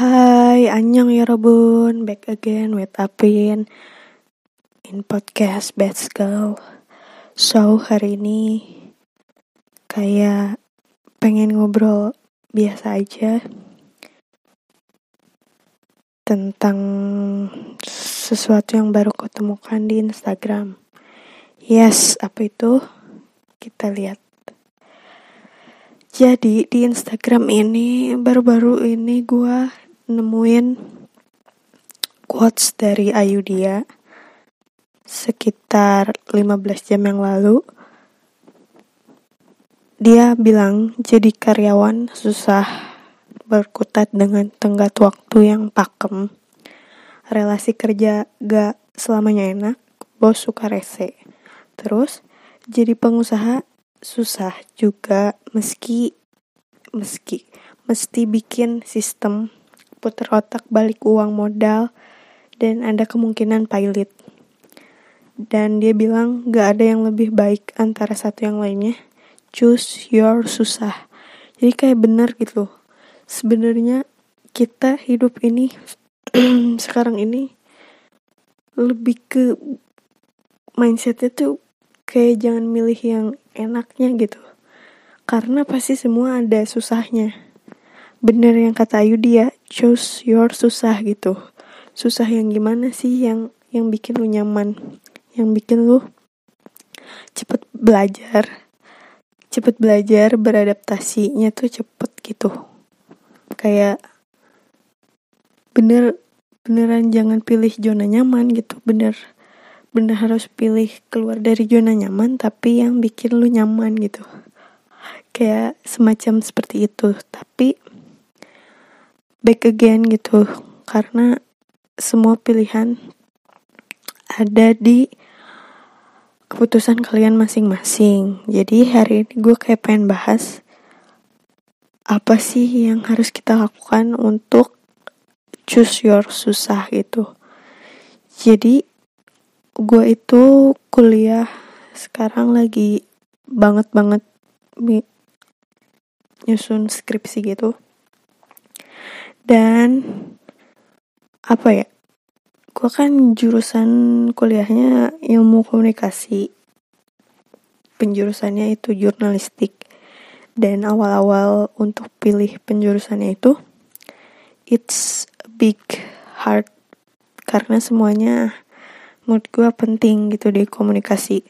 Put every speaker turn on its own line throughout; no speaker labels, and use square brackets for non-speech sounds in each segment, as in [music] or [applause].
Hai, Anyong ya Robun. Back again with Apin In podcast Bad Girl. So, hari ini Kayak pengen ngobrol biasa aja Tentang sesuatu yang baru kutemukan di Instagram. Yes, apa itu? Kita lihat. Jadi di Instagram ini baru-baru ini gue nemuin quotes dari Ayudia sekitar 15 jam yang lalu. Dia bilang jadi karyawan susah berkutat dengan tenggat waktu yang pakem. Relasi kerja gak selamanya enak, bos suka rese. Terus jadi pengusaha susah juga meski meski mesti bikin sistem putar otak balik uang modal dan ada kemungkinan pilot. Dan dia bilang gak ada yang lebih baik antara satu yang lainnya. Choose your susah. Jadi kayak benar gitu. Sebenarnya kita hidup ini [clears throat] sekarang ini lebih ke mindsetnya tuh kayak jangan milih yang enaknya gitu. Karena pasti semua ada susahnya. Bener yang kata Ayu dia choose your susah gitu. Susah yang gimana sih yang yang bikin lu nyaman? Yang bikin lu cepet belajar cepet belajar beradaptasinya tuh cepet gitu. Kayak bener beneran jangan pilih zona nyaman gitu. Bener bener harus pilih keluar dari zona nyaman tapi yang bikin lu nyaman gitu. Kayak semacam seperti itu. Tapi back again gitu. Karena semua pilihan ada di keputusan kalian masing-masing. Jadi hari ini gue kayak pengen bahas apa sih yang harus kita lakukan untuk choose your susah gitu. Jadi gue itu kuliah sekarang lagi banget banget nyusun skripsi gitu dan apa ya gue kan jurusan kuliahnya ilmu komunikasi. Penjurusannya itu jurnalistik. Dan awal-awal untuk pilih penjurusannya itu it's big hard karena semuanya menurut gue penting gitu di komunikasi.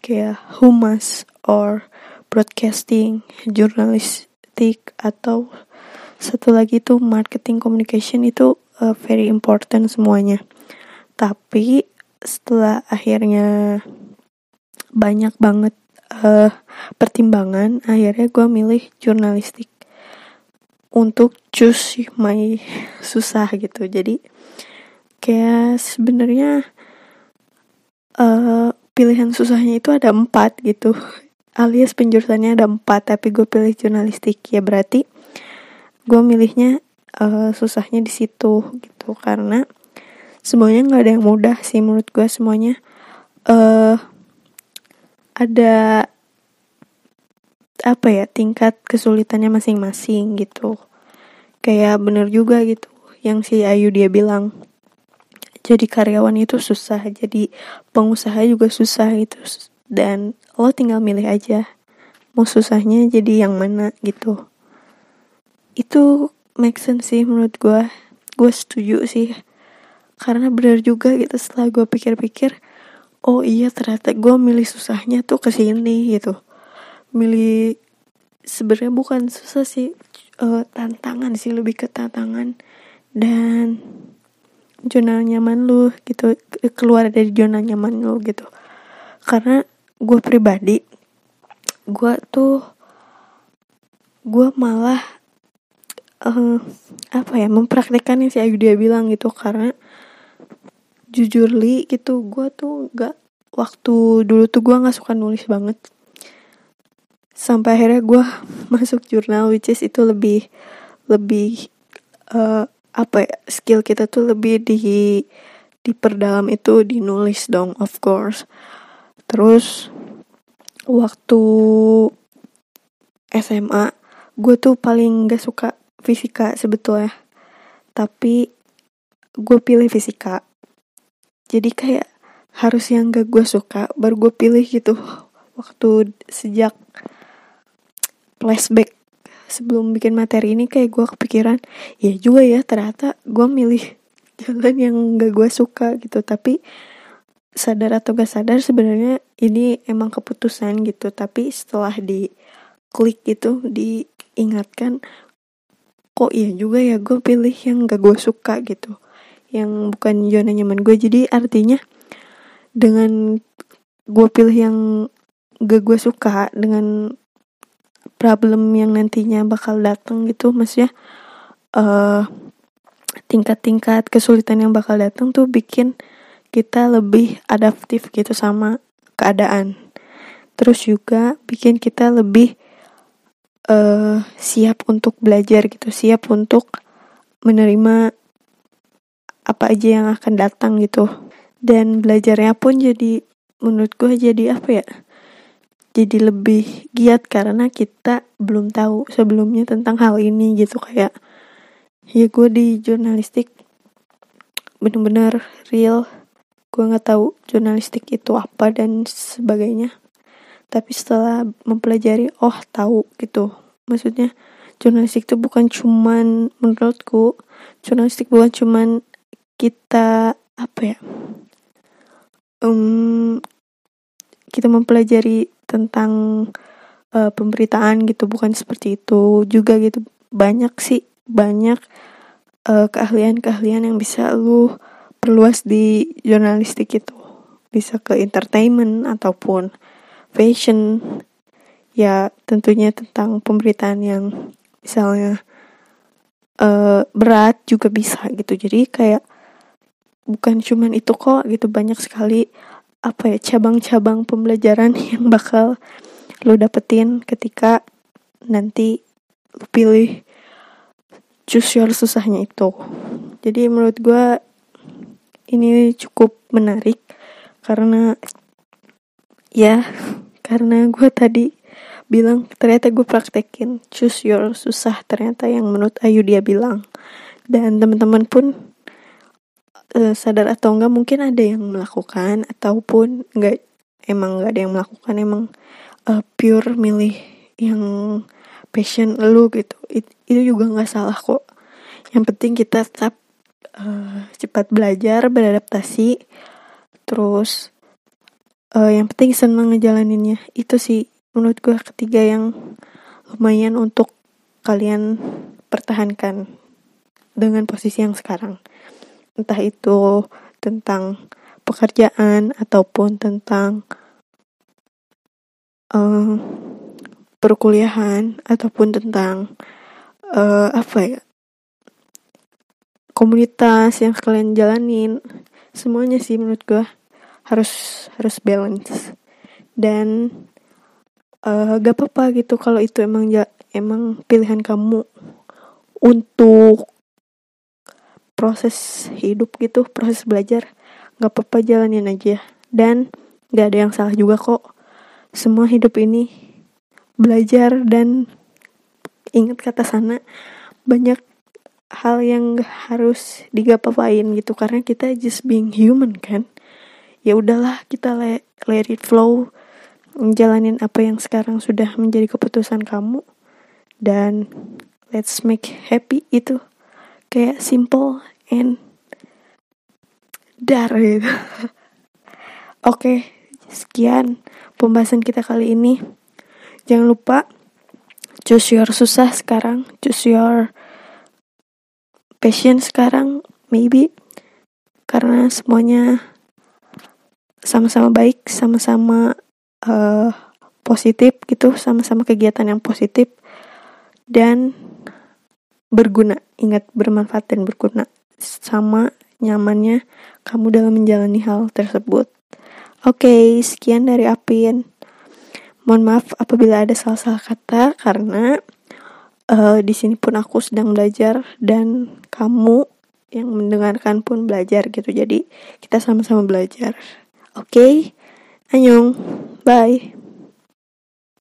Kayak humas or broadcasting jurnalistik atau satu lagi tuh marketing communication itu uh, very important semuanya. Tapi setelah akhirnya banyak banget uh, pertimbangan akhirnya gue milih jurnalistik untuk choose my [laughs] susah gitu. Jadi kayak sebenarnya uh, pilihan susahnya itu ada empat gitu. Alias penjurusannya ada empat tapi gue pilih jurnalistik. Ya berarti gue milihnya uh, susahnya di situ gitu. Karena semuanya nggak ada yang mudah sih menurut gue semuanya uh, ada apa ya tingkat kesulitannya masing-masing gitu. Kayak bener juga gitu yang si Ayu dia bilang. Jadi karyawan itu susah jadi pengusaha juga susah gitu. Dan lo tinggal milih aja mau susahnya jadi yang mana gitu itu make sense sih menurut gue gue setuju sih. Karena benar juga gitu setelah gue pikir-pikir oh iya ternyata gue milih susahnya tuh ke sini gitu. Milih sebenarnya bukan susah sih uh, tantangan sih lebih ke tantangan dan zona nyaman lu gitu keluar dari zona nyaman lu gitu. Karena gue pribadi gue tuh gue malah uh, apa ya mempraktekkan yang si Ayu dia bilang gitu. Karena jujur li gitu gue tuh gak waktu dulu tuh gue nggak suka nulis banget. Sampai akhirnya gue [laughs] masuk jurnal which is itu lebih lebih uh, apa ya skill kita tuh lebih di diperdalam itu dinulis dong of course. Terus waktu SMA gue tuh paling gak suka fisika sebetulnya. Tapi gue pilih fisika. Jadi kayak harus yang gak gue suka baru gue pilih gitu. Waktu sejak flashback sebelum bikin materi ini kayak gue kepikiran ya juga ya ternyata gue milih [laughs] jalan yang gak gue suka gitu. Tapi sadar atau gak sadar sebenarnya ini emang keputusan gitu. Tapi setelah di klik gitu diingatkan kok iya juga ya gue pilih yang gak gue suka gitu. Yang bukan zona nyaman gue jadi artinya dengan gue pilih yang gak gue suka dengan problem yang nantinya bakal datang gitu maksudnya uh, tingkat-tingkat kesulitan yang bakal datang tuh bikin kita lebih adaptif gitu sama keadaan. Terus juga bikin kita lebih uh, siap untuk belajar gitu, siap untuk menerima apa aja yang akan datang gitu. Dan belajarnya pun jadi menurut gue jadi apa ya? Jadi lebih giat karena kita belum tahu sebelumnya tentang hal ini gitu kayak ya gue di jurnalistik bener-bener real gue nggak tahu jurnalistik itu apa dan sebagainya tapi setelah mempelajari oh tahu gitu. Maksudnya jurnalistik itu bukan cuman menurutku jurnalistik bukan cuman kita apa ya um, kita mempelajari tentang uh, pemberitaan gitu bukan seperti itu juga gitu. Banyak sih banyak uh, keahlian-keahlian yang bisa lu perluas di jurnalistik itu. Bisa ke entertainment ataupun fashion ya tentunya tentang pemberitaan yang misalnya uh, berat juga bisa gitu. Jadi kayak bukan cuman itu kok gitu banyak sekali apa ya cabang-cabang pembelajaran [laughs] yang bakal lo dapetin ketika nanti lo pilih choose your susahnya itu. Jadi menurut gue ini cukup menarik karena ya karena gue tadi bilang ternyata gue praktekin. Choose your susah ternyata yang menurut Ayu dia bilang. Dan teman-teman pun uh, sadar atau enggak mungkin ada yang melakukan ataupun enggak emang enggak ada yang melakukan emang uh, pure milih yang passion lu gitu. It, itu juga nggak salah kok. Yang penting kita tetap uh, cepat belajar beradaptasi terus uh, yang penting seneng ngejalaninnya. Itu sih menurut gue ketiga yang lumayan untuk kalian pertahankan dengan posisi yang sekarang. Entah itu tentang pekerjaan ataupun tentang uh, perkuliahan ataupun tentang uh, apa ya komunitas yang kalian jalanin. Semuanya sih menurut gue harus harus balance. Dan uh, gak apa-apa gitu kalau itu emang ja, emang pilihan kamu untuk proses hidup gitu proses belajar gak apa-apa jalanin aja. Dan gak ada yang salah juga kok. Semua hidup ini belajar dan ingat kata sana banyak hal yang harus digapapain gitu. Karena kita just being human kan ya udahlah kita let, let it flow. Jalanin apa yang sekarang sudah menjadi keputusan kamu. Dan let's make happy itu kayak simple and dar gitu. [laughs] Oke sekian pembahasan kita kali ini. Jangan lupa choose your susah sekarang choose your passion sekarang maybe. Karena semuanya sama-sama baik sama-sama uh, positif gitu sama-sama kegiatan yang positif dan berguna. Ingat bermanfaat dan berguna. Sama nyamannya kamu dalam menjalani hal tersebut. Oke okay, sekian dari Apin. Mohon maaf apabila ada salah-salah kata karena uh, di sini pun aku sedang belajar dan kamu yang mendengarkan pun belajar gitu. Jadi kita sama-sama belajar oke okay? annyeong bye